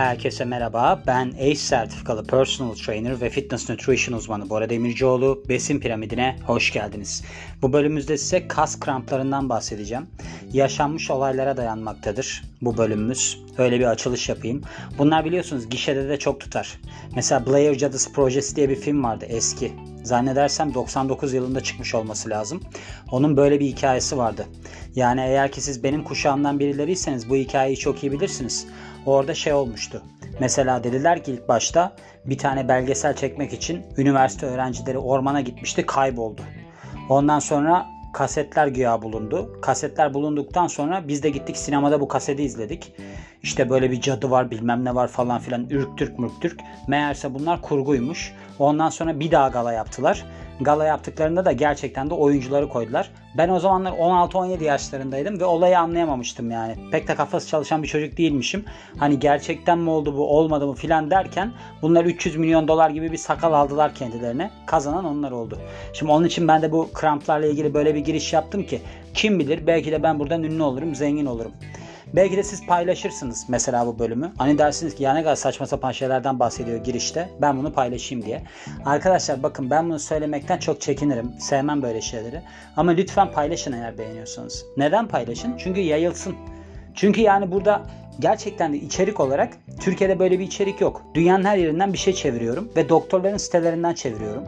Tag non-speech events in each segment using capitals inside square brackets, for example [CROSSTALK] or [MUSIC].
Herkese merhaba. Ben ACE sertifikalı personal trainer ve fitness nutrition uzmanı Bora Demircioğlu. Besin piramidine hoş geldiniz. Bu bölümümüzde size kas kramplarından bahsedeceğim. Yaşanmış olaylara dayanmaktadır bu bölümümüz. Öyle bir açılış yapayım. Bunlar biliyorsunuz gişede de çok tutar. Mesela Blair Cadısı Projesi diye bir film vardı eski. Zannedersem 99 yılında çıkmış olması lazım. Onun böyle bir hikayesi vardı. Yani eğer ki siz benim kuşağımdan birileriyseniz bu hikayeyi çok iyi bilirsiniz. Orada şey olmuştu. Mesela dediler ki ilk başta bir tane belgesel çekmek için üniversite öğrencileri ormana gitmişti kayboldu. Ondan sonra kasetler güya bulundu. Kasetler bulunduktan sonra biz de gittik sinemada bu kaseti izledik. İşte böyle bir cadı var bilmem ne var falan filan ürktürk mürktürk. Meğerse bunlar kurguymuş. Ondan sonra bir daha gala yaptılar. Gala yaptıklarında da gerçekten de oyuncuları koydular. Ben o zamanlar 16-17 yaşlarındaydım ve olayı anlayamamıştım yani. Pek de kafası çalışan bir çocuk değilmişim. Hani gerçekten mi oldu bu olmadı mı filan derken bunlar 300 milyon dolar gibi bir sakal aldılar kendilerine. Kazanan onlar oldu. Şimdi onun için ben de bu kramplarla ilgili böyle bir giriş yaptım ki kim bilir belki de ben buradan ünlü olurum, zengin olurum. Belki de siz paylaşırsınız mesela bu bölümü. Hani dersiniz ki ya ne kadar saçma sapan şeylerden bahsediyor girişte. Ben bunu paylaşayım diye. Arkadaşlar bakın ben bunu söylemekten çok çekinirim. Sevmem böyle şeyleri. Ama lütfen paylaşın eğer beğeniyorsanız. Neden paylaşın? Çünkü yayılsın. Çünkü yani burada gerçekten de içerik olarak Türkiye'de böyle bir içerik yok. Dünyanın her yerinden bir şey çeviriyorum ve doktorların sitelerinden çeviriyorum.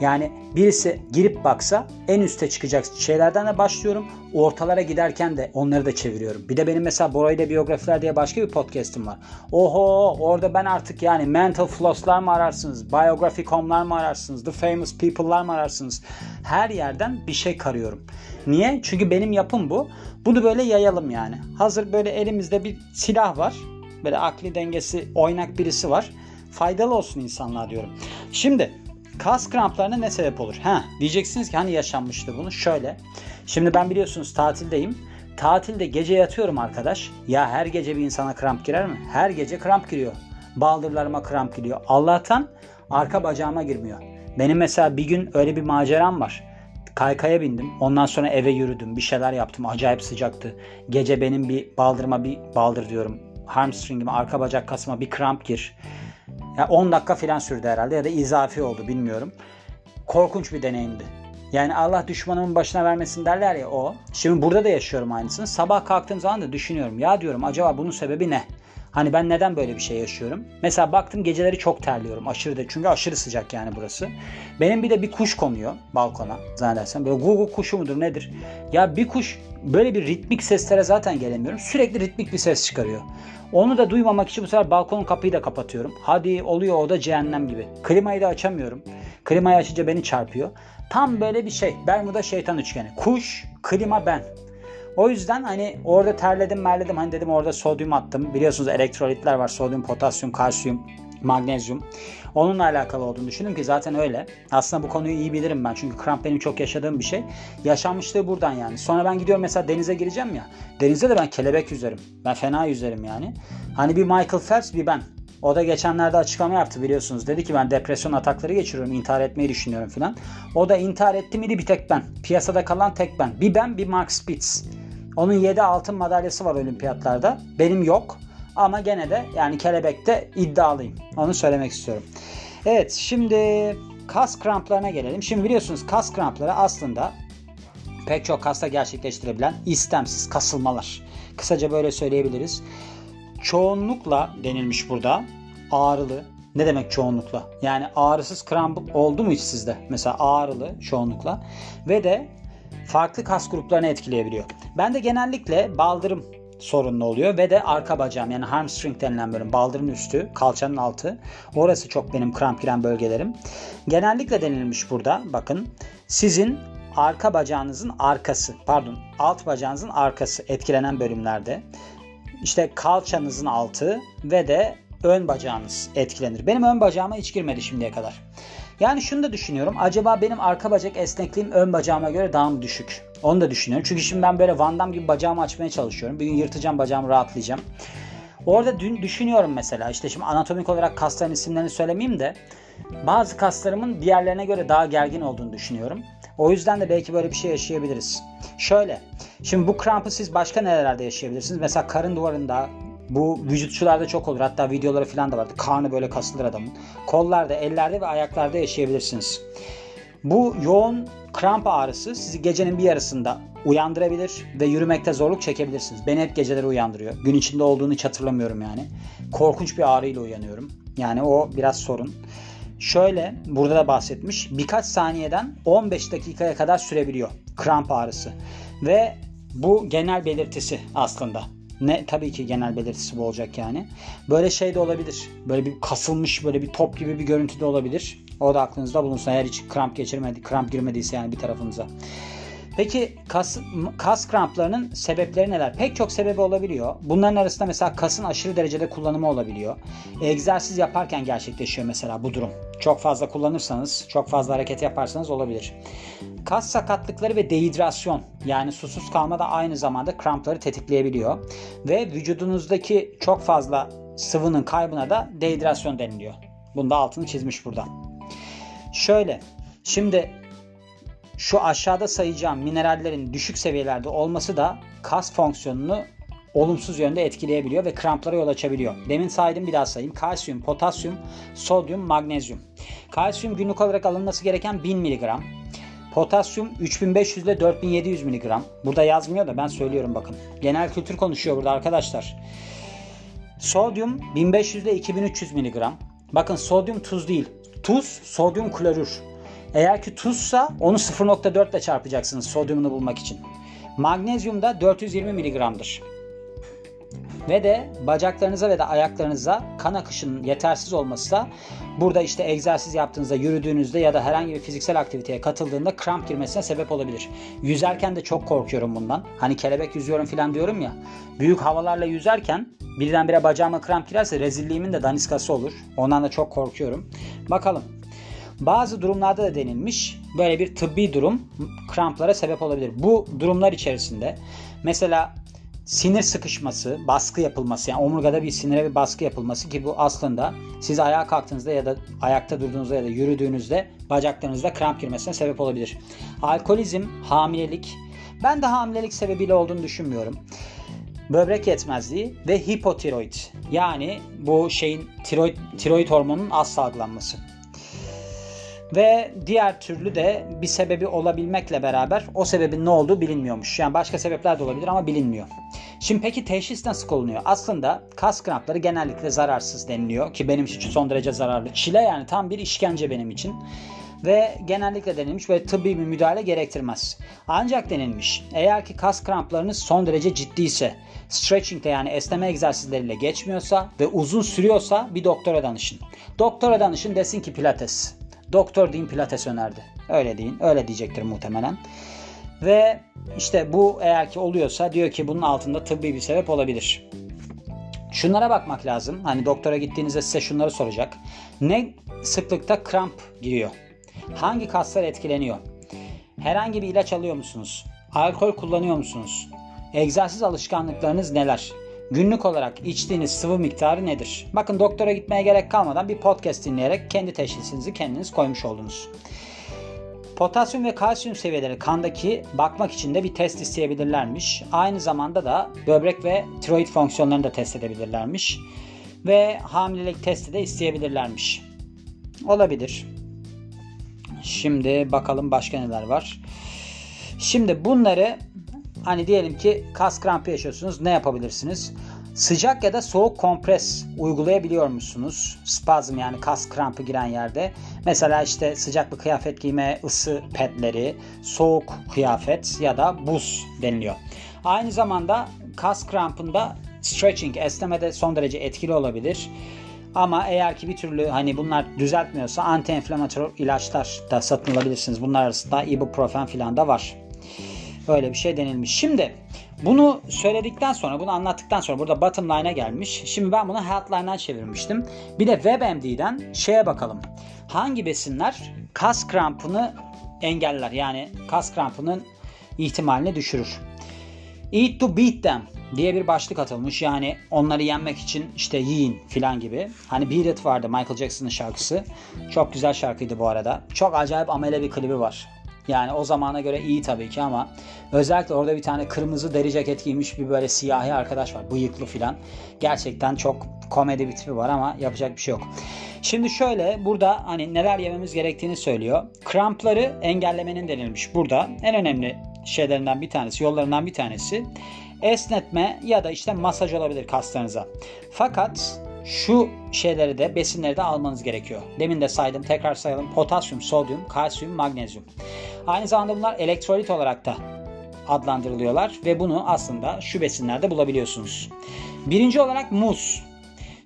Yani birisi girip baksa en üste çıkacak şeylerden de başlıyorum. Ortalara giderken de onları da çeviriyorum. Bir de benim mesela Bora ile biyografiler diye başka bir podcast'im var. Oho orada ben artık yani mental floss'lar mı ararsınız? Biography.com'lar mı ararsınız? The famous people'lar mı ararsınız? Her yerden bir şey karıyorum. Niye? Çünkü benim yapım bu. Bunu böyle yayalım yani. Hazır böyle elimizde bir silah var. Böyle akli dengesi oynak birisi var. Faydalı olsun insanlar diyorum. Şimdi Kas kramplarına ne sebep olur? Ha diyeceksiniz ki hani yaşanmıştı bunu? Şöyle. Şimdi ben biliyorsunuz tatildeyim. Tatilde gece yatıyorum arkadaş. Ya her gece bir insana kramp girer mi? Her gece kramp giriyor. Baldırlarıma kramp giriyor. Allah'tan arka bacağıma girmiyor. Benim mesela bir gün öyle bir maceram var. Kaykaya bindim. Ondan sonra eve yürüdüm. Bir şeyler yaptım. Acayip sıcaktı. Gece benim bir baldırıma bir baldır diyorum. Hamstringime, arka bacak kasıma bir kramp gir. Ya 10 dakika falan sürdü herhalde ya da izafi oldu bilmiyorum. Korkunç bir deneyimdi. Yani Allah düşmanımın başına vermesin derler ya o. Şimdi burada da yaşıyorum aynısını. Sabah kalktığım zaman da düşünüyorum. Ya diyorum acaba bunun sebebi ne? Hani ben neden böyle bir şey yaşıyorum? Mesela baktım geceleri çok terliyorum aşırı da. Çünkü aşırı sıcak yani burası. Benim bir de bir kuş konuyor balkona zannedersem. Böyle gugu kuşu mudur nedir? Ya bir kuş böyle bir ritmik seslere zaten gelemiyorum. Sürekli ritmik bir ses çıkarıyor. Onu da duymamak için bu sefer balkonun kapıyı da kapatıyorum. Hadi oluyor o da cehennem gibi. Klimayı da açamıyorum. Klimayı açınca beni çarpıyor. Tam böyle bir şey. Bermuda şeytan üçgeni. Kuş, klima ben. O yüzden hani orada terledim merledim hani dedim orada sodyum attım. Biliyorsunuz elektrolitler var. Sodyum, potasyum, kalsiyum, magnezyum. Onunla alakalı olduğunu düşündüm ki zaten öyle. Aslında bu konuyu iyi bilirim ben. Çünkü kramp benim çok yaşadığım bir şey. Yaşanmışlığı buradan yani. Sonra ben gidiyorum mesela denize gireceğim ya. Denizde de ben kelebek yüzerim. Ben fena yüzerim yani. Hani bir Michael Phelps bir ben. O da geçenlerde açıklama yaptı biliyorsunuz. Dedi ki ben depresyon atakları geçiriyorum. intihar etmeyi düşünüyorum filan. O da intihar etti miydi bir tek ben. Piyasada kalan tek ben. Bir ben bir Mark Spitz. Onun 7 altın madalyası var olimpiyatlarda. Benim yok. Ama gene de yani kelebekte iddialıyım. Onu söylemek istiyorum. Evet şimdi kas kramplarına gelelim. Şimdi biliyorsunuz kas krampları aslında pek çok kasta gerçekleştirebilen istemsiz kasılmalar. Kısaca böyle söyleyebiliriz. Çoğunlukla denilmiş burada ağrılı. Ne demek çoğunlukla? Yani ağrısız kramp oldu mu hiç sizde? Mesela ağrılı çoğunlukla ve de farklı kas gruplarını etkileyebiliyor. Ben de genellikle baldırım sorunlu oluyor ve de arka bacağım yani hamstring denilen bölüm baldırın üstü kalçanın altı orası çok benim kramp giren bölgelerim. Genellikle denilmiş burada bakın sizin arka bacağınızın arkası pardon alt bacağınızın arkası etkilenen bölümlerde işte kalçanızın altı ve de ön bacağınız etkilenir. Benim ön bacağıma hiç girmedi şimdiye kadar. Yani şunu da düşünüyorum. Acaba benim arka bacak esnekliğim ön bacağıma göre daha mı düşük? Onu da düşünüyorum. Çünkü şimdi ben böyle Van Damme gibi bacağımı açmaya çalışıyorum. Bir gün yırtacağım bacağımı rahatlayacağım. Orada dün düşünüyorum mesela işte şimdi anatomik olarak kasların isimlerini söylemeyeyim de bazı kaslarımın diğerlerine göre daha gergin olduğunu düşünüyorum. O yüzden de belki böyle bir şey yaşayabiliriz. Şöyle. Şimdi bu krampı siz başka nerelerde yaşayabilirsiniz? Mesela karın duvarında, Bu vücutçularda çok olur. Hatta videoları falan da vardı. Karnı böyle kasılır adamın. Kollarda, ellerde ve ayaklarda yaşayabilirsiniz. Bu yoğun kramp ağrısı sizi gecenin bir yarısında uyandırabilir ve yürümekte zorluk çekebilirsiniz. Beni hep geceleri uyandırıyor. Gün içinde olduğunu hiç hatırlamıyorum yani. Korkunç bir ağrıyla uyanıyorum. Yani o biraz sorun. Şöyle burada da bahsetmiş. Birkaç saniyeden 15 dakikaya kadar sürebiliyor kramp ağrısı. Ve bu genel belirtisi aslında. Ne tabii ki genel belirtisi bu olacak yani. Böyle şey de olabilir. Böyle bir kasılmış böyle bir top gibi bir görüntü de olabilir. O da aklınızda bulunsun eğer hiç kramp geçirmedi, kramp girmediyse yani bir tarafınıza. Peki kas, kas kramplarının sebepleri neler? Pek çok sebebi olabiliyor. Bunların arasında mesela kasın aşırı derecede kullanımı olabiliyor. Egzersiz yaparken gerçekleşiyor mesela bu durum. Çok fazla kullanırsanız, çok fazla hareket yaparsanız olabilir. Kas sakatlıkları ve dehidrasyon yani susuz kalma da aynı zamanda krampları tetikleyebiliyor. Ve vücudunuzdaki çok fazla sıvının kaybına da dehidrasyon deniliyor. Bunda altını çizmiş burada. Şöyle, şimdi şu aşağıda sayacağım minerallerin düşük seviyelerde olması da kas fonksiyonunu olumsuz yönde etkileyebiliyor ve kramplara yol açabiliyor. Demin saydım bir daha sayayım. Kalsiyum, potasyum, sodyum, magnezyum. Kalsiyum günlük olarak alınması gereken 1000 mg. Potasyum 3500 ile 4700 mg. Burada yazmıyor da ben söylüyorum bakın. Genel kültür konuşuyor burada arkadaşlar. Sodyum 1500 ile 2300 mg. Bakın sodyum tuz değil. Tuz sodyum klorür. Eğer ki tuzsa onu 0.4 ile çarpacaksınız sodyumunu bulmak için. Magnezyum da 420 mg'dır. Ve de bacaklarınıza ve de ayaklarınıza kan akışının yetersiz olması da burada işte egzersiz yaptığınızda, yürüdüğünüzde ya da herhangi bir fiziksel aktiviteye katıldığında kramp girmesine sebep olabilir. Yüzerken de çok korkuyorum bundan. Hani kelebek yüzüyorum falan diyorum ya. Büyük havalarla yüzerken birdenbire bacağıma kramp girerse rezilliğimin de daniskası olur. Ondan da çok korkuyorum. Bakalım. Bazı durumlarda da denilmiş böyle bir tıbbi durum kramplara sebep olabilir. Bu durumlar içerisinde mesela sinir sıkışması, baskı yapılması yani omurgada bir sinire bir baskı yapılması ki bu aslında siz ayağa kalktığınızda ya da ayakta durduğunuzda ya da yürüdüğünüzde bacaklarınızda kramp girmesine sebep olabilir. Alkolizm, hamilelik ben de hamilelik sebebiyle olduğunu düşünmüyorum. Böbrek yetmezliği ve hipotiroid yani bu şeyin tiroid, tiroid hormonunun az salgılanması. Ve diğer türlü de bir sebebi olabilmekle beraber o sebebin ne olduğu bilinmiyormuş. Yani başka sebepler de olabilir ama bilinmiyor. Şimdi peki teşhis nasıl konuluyor? Aslında kas krampları genellikle zararsız deniliyor ki benim için son derece zararlı. Çile yani tam bir işkence benim için. Ve genellikle denilmiş ve tıbbi bir müdahale gerektirmez. Ancak denilmiş eğer ki kas kramplarınız son derece ciddiyse, stretching'de yani esneme egzersizleriyle geçmiyorsa ve uzun sürüyorsa bir doktora danışın. Doktora danışın desin ki pilates. Doktor deyin pilates önerdi. Öyle deyin. Öyle diyecektir muhtemelen. Ve işte bu eğer ki oluyorsa diyor ki bunun altında tıbbi bir sebep olabilir. Şunlara bakmak lazım. Hani doktora gittiğinizde size şunları soracak. Ne sıklıkta kramp giriyor? Hangi kaslar etkileniyor? Herhangi bir ilaç alıyor musunuz? Alkol kullanıyor musunuz? Egzersiz alışkanlıklarınız neler? Günlük olarak içtiğiniz sıvı miktarı nedir? Bakın doktora gitmeye gerek kalmadan bir podcast dinleyerek kendi teşhisinizi kendiniz koymuş oldunuz. Potasyum ve kalsiyum seviyeleri kandaki bakmak için de bir test isteyebilirlermiş. Aynı zamanda da böbrek ve tiroid fonksiyonlarını da test edebilirlermiş. Ve hamilelik testi de isteyebilirlermiş. Olabilir. Şimdi bakalım başka neler var. Şimdi bunları Hani diyelim ki kas krampı yaşıyorsunuz. Ne yapabilirsiniz? Sıcak ya da soğuk kompres uygulayabiliyor musunuz? Spazm yani kas krampı giren yerde. Mesela işte sıcak bir kıyafet giyme, ısı petleri, soğuk kıyafet ya da buz deniliyor. Aynı zamanda kas krampında stretching, esneme de son derece etkili olabilir. Ama eğer ki bir türlü hani bunlar düzeltmiyorsa anti-enflamatör ilaçlar da satın alabilirsiniz. Bunlar arasında ibuprofen filan da var. Öyle bir şey denilmiş. Şimdi bunu söyledikten sonra, bunu anlattıktan sonra burada bottom line'a gelmiş. Şimdi ben bunu healthline'dan çevirmiştim. Bir de WebMD'den şeye bakalım. Hangi besinler kas krampını engeller? Yani kas krampının ihtimalini düşürür. Eat to beat them diye bir başlık atılmış. Yani onları yenmek için işte yiyin filan gibi. Hani Beat It vardı Michael Jackson'ın şarkısı. Çok güzel şarkıydı bu arada. Çok acayip amele bir klibi var. Yani o zamana göre iyi tabii ki ama özellikle orada bir tane kırmızı deri ceket giymiş bir böyle siyahi arkadaş var. Bıyıklı filan. Gerçekten çok komedi bir tipi var ama yapacak bir şey yok. Şimdi şöyle burada hani neler yememiz gerektiğini söylüyor. Krampları engellemenin denilmiş burada. En önemli şeylerinden bir tanesi, yollarından bir tanesi esnetme ya da işte masaj olabilir kaslarınıza. Fakat şu şeyleri de besinleri de almanız gerekiyor. Demin de saydım tekrar sayalım. Potasyum, sodyum, kalsiyum, magnezyum. Aynı zamanda bunlar elektrolit olarak da adlandırılıyorlar ve bunu aslında şu besinlerde bulabiliyorsunuz. Birinci olarak muz.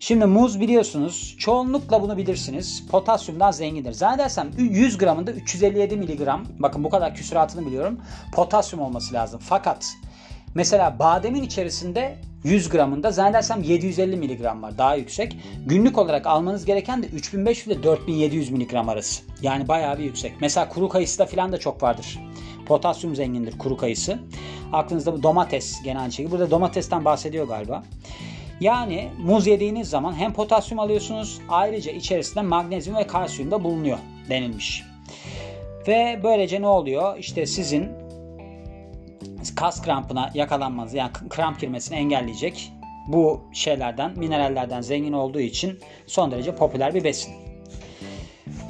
Şimdi muz biliyorsunuz çoğunlukla bunu bilirsiniz. Potasyumdan zengindir. Zannedersem 100 gramında 357 miligram bakın bu kadar küsuratını biliyorum. Potasyum olması lazım. Fakat mesela bademin içerisinde 100 gramında zannedersem 750 miligram var daha yüksek. Günlük olarak almanız gereken de 3500 ile 4700 miligram arası. Yani bayağı bir yüksek. Mesela kuru kayısıda falan da çok vardır. Potasyum zengindir kuru kayısı. Aklınızda bu domates gene aynı şekilde. Burada domatesten bahsediyor galiba. Yani muz yediğiniz zaman hem potasyum alıyorsunuz ayrıca içerisinde magnezyum ve kalsiyum da bulunuyor denilmiş. Ve böylece ne oluyor? İşte sizin kas krampına yakalanmanızı yani kramp girmesini engelleyecek bu şeylerden, minerallerden zengin olduğu için son derece popüler bir besin.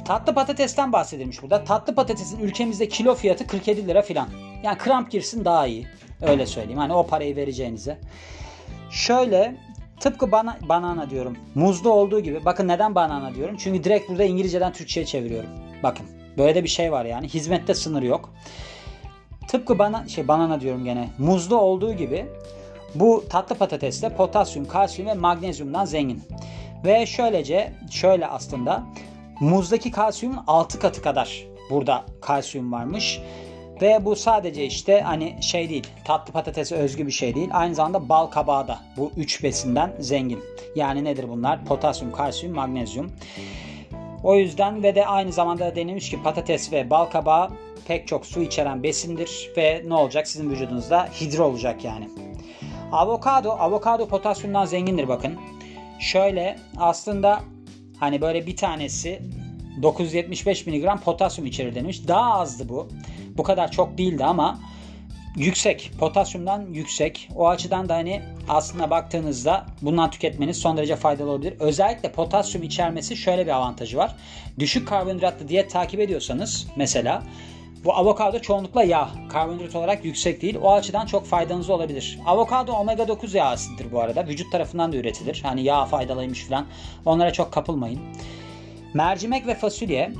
Tatlı patatesten bahsedilmiş burada. Tatlı patatesin ülkemizde kilo fiyatı 47 lira filan. Yani kramp girsin daha iyi. Öyle söyleyeyim. Hani o parayı vereceğinize. Şöyle tıpkı bana, banana diyorum. Muzda olduğu gibi. Bakın neden banana diyorum? Çünkü direkt burada İngilizceden Türkçe'ye çeviriyorum. Bakın. Böyle de bir şey var yani. Hizmette sınır yok. Tıpkı bana şey banana diyorum gene. Muzda olduğu gibi bu tatlı patateste potasyum, kalsiyum ve magnezyumdan zengin. Ve şöylece şöyle aslında muzdaki kalsiyumun 6 katı kadar burada kalsiyum varmış. Ve bu sadece işte hani şey değil tatlı patatese özgü bir şey değil. Aynı zamanda bal kabağı da bu üç besinden zengin. Yani nedir bunlar? Potasyum, kalsiyum, magnezyum. O yüzden ve de aynı zamanda denilmiş ki patates ve bal kabağı pek çok su içeren besindir ve ne olacak sizin vücudunuzda hidro olacak yani. Avokado, avokado potasyumdan zengindir bakın. Şöyle aslında hani böyle bir tanesi 975 mg potasyum içerir denilmiş. Daha azdı bu. Bu kadar çok değildi ama yüksek. Potasyumdan yüksek. O açıdan da hani aslında baktığınızda bundan tüketmeniz son derece faydalı olabilir. Özellikle potasyum içermesi şöyle bir avantajı var. Düşük karbonhidratlı diyet takip ediyorsanız mesela bu avokado çoğunlukla yağ. Karbonhidrat olarak yüksek değil. O açıdan çok faydanız olabilir. Avokado omega 9 yağ asididir bu arada. Vücut tarafından da üretilir. Hani yağ faydalıymış falan. Onlara çok kapılmayın. Mercimek ve fasulye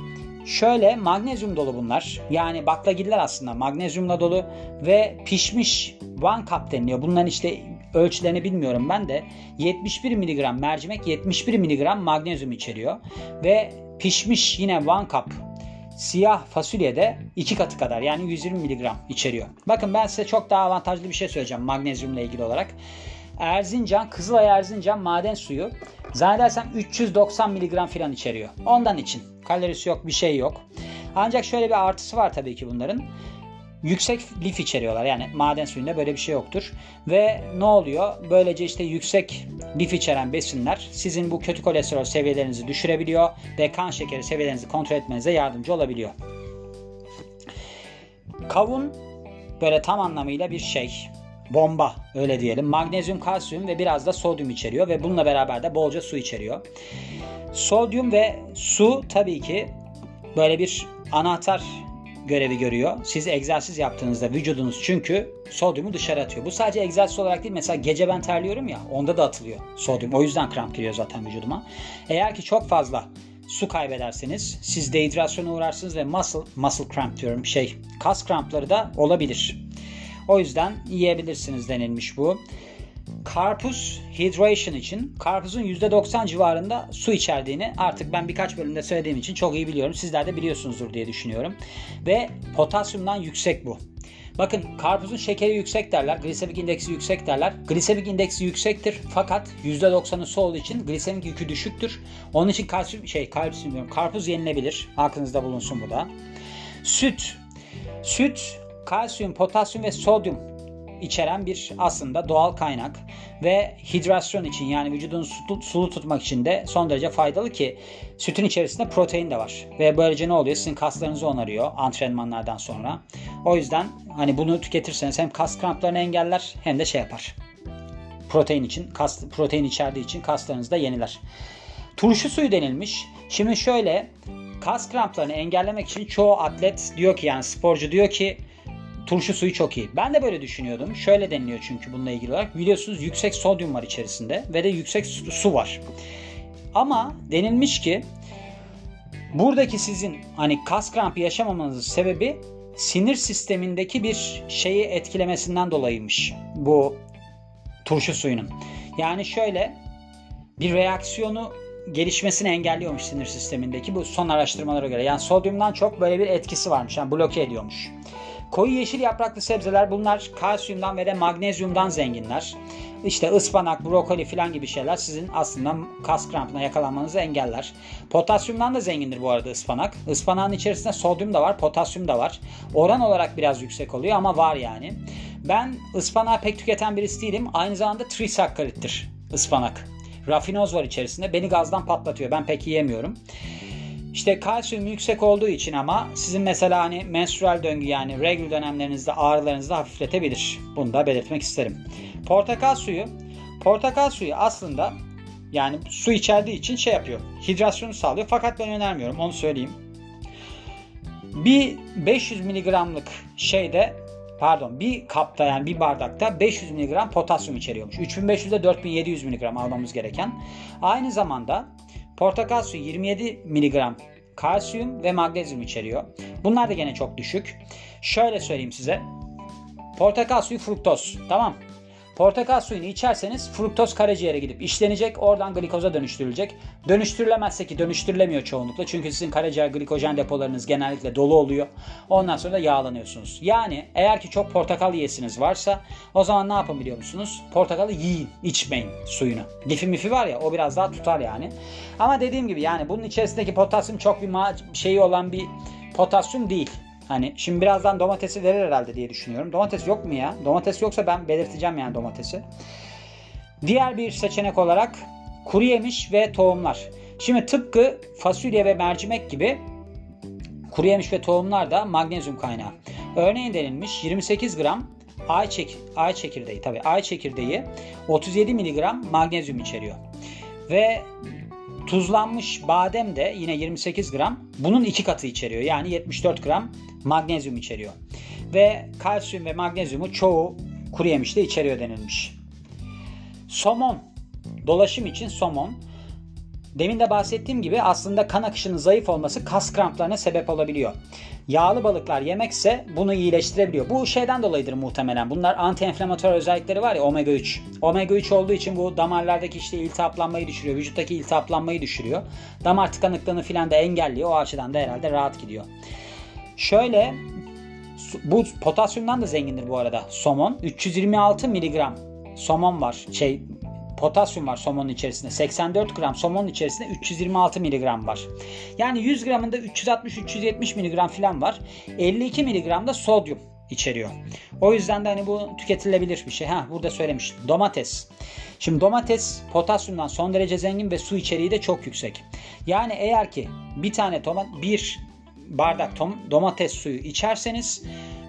Şöyle magnezyum dolu bunlar. Yani baklagiller aslında magnezyumla dolu ve pişmiş one cup deniliyor. Bunların işte ölçülerini bilmiyorum ben de. 71 mg mercimek 71 mg magnezyum içeriyor. Ve pişmiş yine one cup siyah fasulye de 2 katı kadar yani 120 mg içeriyor. Bakın ben size çok daha avantajlı bir şey söyleyeceğim magnezyumla ilgili olarak. Erzincan, Kızılay Erzincan maden suyu zannedersem 390 mg falan içeriyor. Ondan için. Kalorisi yok, bir şey yok. Ancak şöyle bir artısı var tabii ki bunların. Yüksek lif içeriyorlar. Yani maden suyunda böyle bir şey yoktur. Ve ne oluyor? Böylece işte yüksek lif içeren besinler sizin bu kötü kolesterol seviyelerinizi düşürebiliyor ve kan şekeri seviyelerinizi kontrol etmenize yardımcı olabiliyor. Kavun böyle tam anlamıyla bir şey bomba öyle diyelim. Magnezyum, kalsiyum ve biraz da sodyum içeriyor ve bununla beraber de bolca su içeriyor. Sodyum ve su tabii ki böyle bir anahtar görevi görüyor. Siz egzersiz yaptığınızda vücudunuz çünkü sodyumu dışarı atıyor. Bu sadece egzersiz olarak değil. Mesela gece ben terliyorum ya onda da atılıyor sodyum. O yüzden kramp giriyor zaten vücuduma. Eğer ki çok fazla su kaybederseniz siz dehidrasyona uğrarsınız ve muscle, muscle cramp diyorum şey kas krampları da olabilir. O yüzden yiyebilirsiniz denilmiş bu. Karpuz hydration için karpuzun %90 civarında su içerdiğini artık ben birkaç bölümde söylediğim için çok iyi biliyorum. Sizler de biliyorsunuzdur diye düşünüyorum. Ve potasyumdan yüksek bu. Bakın karpuzun şekeri yüksek derler, glisemik indeksi yüksek derler. Glisemik indeksi yüksektir fakat %90'ı su olduğu için glisemik yükü düşüktür. Onun için kalsiyum şey kalsiyum diyorum. Karpuz yenilebilir. Aklınızda bulunsun bu da. Süt. Süt kalsiyum, potasyum ve sodyum içeren bir aslında doğal kaynak ve hidrasyon için yani vücudun sulu tutmak için de son derece faydalı ki sütün içerisinde protein de var. Ve böylece ne oluyor? Sizin kaslarınızı onarıyor antrenmanlardan sonra. O yüzden hani bunu tüketirseniz hem kas kramplarını engeller hem de şey yapar. Protein için, kas, protein içerdiği için kaslarınızı da yeniler. Turşu suyu denilmiş. Şimdi şöyle kas kramplarını engellemek için çoğu atlet diyor ki yani sporcu diyor ki turşu suyu çok iyi. Ben de böyle düşünüyordum. Şöyle deniliyor çünkü bununla ilgili olarak. Biliyorsunuz yüksek sodyum var içerisinde ve de yüksek su var. Ama denilmiş ki buradaki sizin hani kas krampı yaşamamanızın sebebi sinir sistemindeki bir şeyi etkilemesinden dolayıymış bu turşu suyunun. Yani şöyle bir reaksiyonu gelişmesini engelliyormuş sinir sistemindeki bu son araştırmalara göre. Yani sodyumdan çok böyle bir etkisi varmış. Yani bloke ediyormuş. Koyu yeşil yapraklı sebzeler bunlar kalsiyumdan ve de magnezyumdan zenginler. İşte ıspanak, brokoli falan gibi şeyler sizin aslında kas krampına yakalanmanızı engeller. Potasyumdan da zengindir bu arada ıspanak. Ispanağın içerisinde sodyum da var, potasyum da var. Oran olarak biraz yüksek oluyor ama var yani. Ben ıspanağı pek tüketen birisi değilim. Aynı zamanda trisakkarittir ıspanak. Rafinoz var içerisinde. Beni gazdan patlatıyor. Ben pek yiyemiyorum. İşte kalsiyum yüksek olduğu için ama sizin mesela hani menstrual döngü yani regl dönemlerinizde ağrılarınızı da hafifletebilir. Bunu da belirtmek isterim. Portakal suyu. Portakal suyu aslında yani su içerdiği için şey yapıyor. Hidrasyonu sağlıyor. Fakat ben önermiyorum. Onu söyleyeyim. Bir 500 miligramlık şeyde pardon bir kapta yani bir bardakta 500 mg potasyum içeriyormuş. 3500 ile 4700 mg almamız gereken. Aynı zamanda portakal suyu 27 mg kalsiyum ve magnezyum içeriyor. Bunlar da gene çok düşük. Şöyle söyleyeyim size. Portakal suyu fruktoz. Tamam. Portakal suyunu içerseniz fruktoz karaciğere gidip işlenecek. Oradan glikoza dönüştürülecek. Dönüştürülemezse ki dönüştürülemiyor çoğunlukla. Çünkü sizin karaciğer glikojen depolarınız genellikle dolu oluyor. Ondan sonra da yağlanıyorsunuz. Yani eğer ki çok portakal yiyesiniz varsa o zaman ne yapın biliyor musunuz? Portakalı yiyin, içmeyin suyunu. Lifi mifi var ya o biraz daha tutar yani. Ama dediğim gibi yani bunun içerisindeki potasyum çok bir şeyi olan bir potasyum değil. Hani şimdi birazdan domatesi verir herhalde diye düşünüyorum. Domates yok mu ya? Domates yoksa ben belirteceğim yani domatesi. Diğer bir seçenek olarak kuru yemiş ve tohumlar. Şimdi tıpkı fasulye ve mercimek gibi kuru yemiş ve tohumlar da magnezyum kaynağı. Örneğin denilmiş 28 gram ay, çek ay çekirdeği tabi ay çekirdeği 37 mg magnezyum içeriyor. Ve tuzlanmış badem de yine 28 gram bunun iki katı içeriyor. Yani 74 gram magnezyum içeriyor. Ve kalsiyum ve magnezyumu çoğu kuru yemişte içeriyor denilmiş. Somon. Dolaşım için somon. Demin de bahsettiğim gibi aslında kan akışının zayıf olması kas kramplarına sebep olabiliyor. Yağlı balıklar yemekse bunu iyileştirebiliyor. Bu şeyden dolayıdır muhtemelen. Bunlar anti-enflamatuar özellikleri var ya omega 3. Omega 3 olduğu için bu damarlardaki işte iltihaplanmayı düşürüyor. Vücuttaki iltihaplanmayı düşürüyor. Damar tıkanıklığını filan da engelliyor. O açıdan da herhalde rahat gidiyor. Şöyle bu potasyumdan da zengindir bu arada somon. 326 miligram somon var. Şey potasyum var somonun içerisinde. 84 gram somonun içerisinde 326 miligram var. Yani 100 gramında 360-370 miligram falan var. 52 miligram da sodyum içeriyor. O yüzden de hani bu tüketilebilir bir şey. Ha burada söylemiş. Domates. Şimdi domates potasyumdan son derece zengin ve su içeriği de çok yüksek. Yani eğer ki bir tane tomat bir bardak domates suyu içerseniz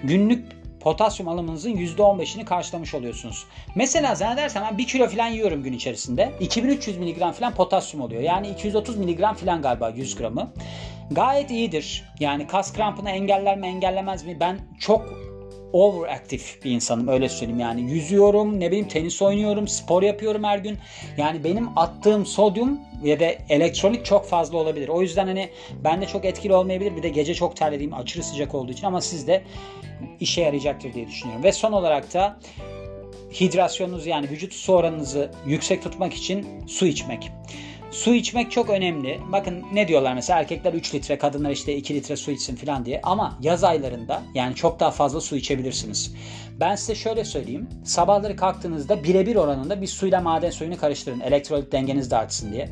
günlük potasyum alımınızın %15'ini karşılamış oluyorsunuz. Mesela zannedersem ben 1 kilo falan yiyorum gün içerisinde. 2300 mg falan potasyum oluyor. Yani 230 mg falan galiba 100 gramı. Gayet iyidir. Yani kas krampını engeller mi engellemez mi? Ben çok overaktif bir insanım öyle söyleyeyim. Yani yüzüyorum ne bileyim tenis oynuyorum spor yapıyorum her gün. Yani benim attığım sodyum ya da elektronik çok fazla olabilir. O yüzden hani bende çok etkili olmayabilir. Bir de gece çok terlediğim aşırı sıcak olduğu için ama sizde işe yarayacaktır diye düşünüyorum. Ve son olarak da hidrasyonunuz yani vücut su oranınızı yüksek tutmak için su içmek. Su içmek çok önemli. Bakın ne diyorlar mesela erkekler 3 litre, kadınlar işte 2 litre su içsin falan diye. Ama yaz aylarında yani çok daha fazla su içebilirsiniz. Ben size şöyle söyleyeyim. Sabahları kalktığınızda birebir oranında bir suyla maden suyunu karıştırın. Elektrolit dengeniz de artsın diye.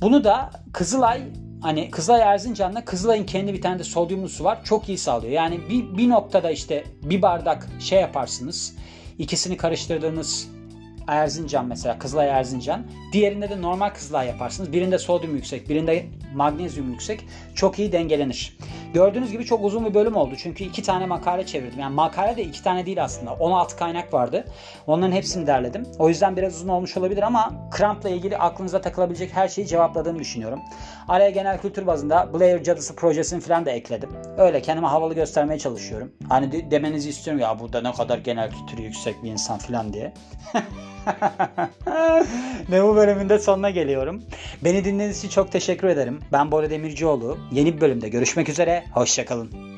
Bunu da Kızılay hani Kızılay Erzincan'da Kızılay'ın kendi bir tane de sodyumlu su var. Çok iyi sağlıyor. Yani bir, bir noktada işte bir bardak şey yaparsınız ikisini karıştırdığınız Erzincan mesela Kızılay Erzincan. Diğerinde de normal Kızılay yaparsınız. Birinde sodyum yüksek, birinde magnezyum yüksek. Çok iyi dengelenir. Gördüğünüz gibi çok uzun bir bölüm oldu. Çünkü iki tane makale çevirdim. Yani makale de iki tane değil aslında. 16 kaynak vardı. Onların hepsini derledim. O yüzden biraz uzun olmuş olabilir ama krampla ilgili aklınıza takılabilecek her şeyi cevapladığımı düşünüyorum. Araya genel kültür bazında Blair Cadısı projesini falan da ekledim. Öyle kendime havalı göstermeye çalışıyorum. Hani demenizi istiyorum ya burada ne kadar genel kültürü yüksek bir insan falan diye. [LAUGHS] ne bu bölümün de sonuna geliyorum. Beni dinlediğiniz için çok teşekkür ederim. Ben Bora Demircioğlu. Yeni bir bölümde görüşmek üzere. Hoşçakalın.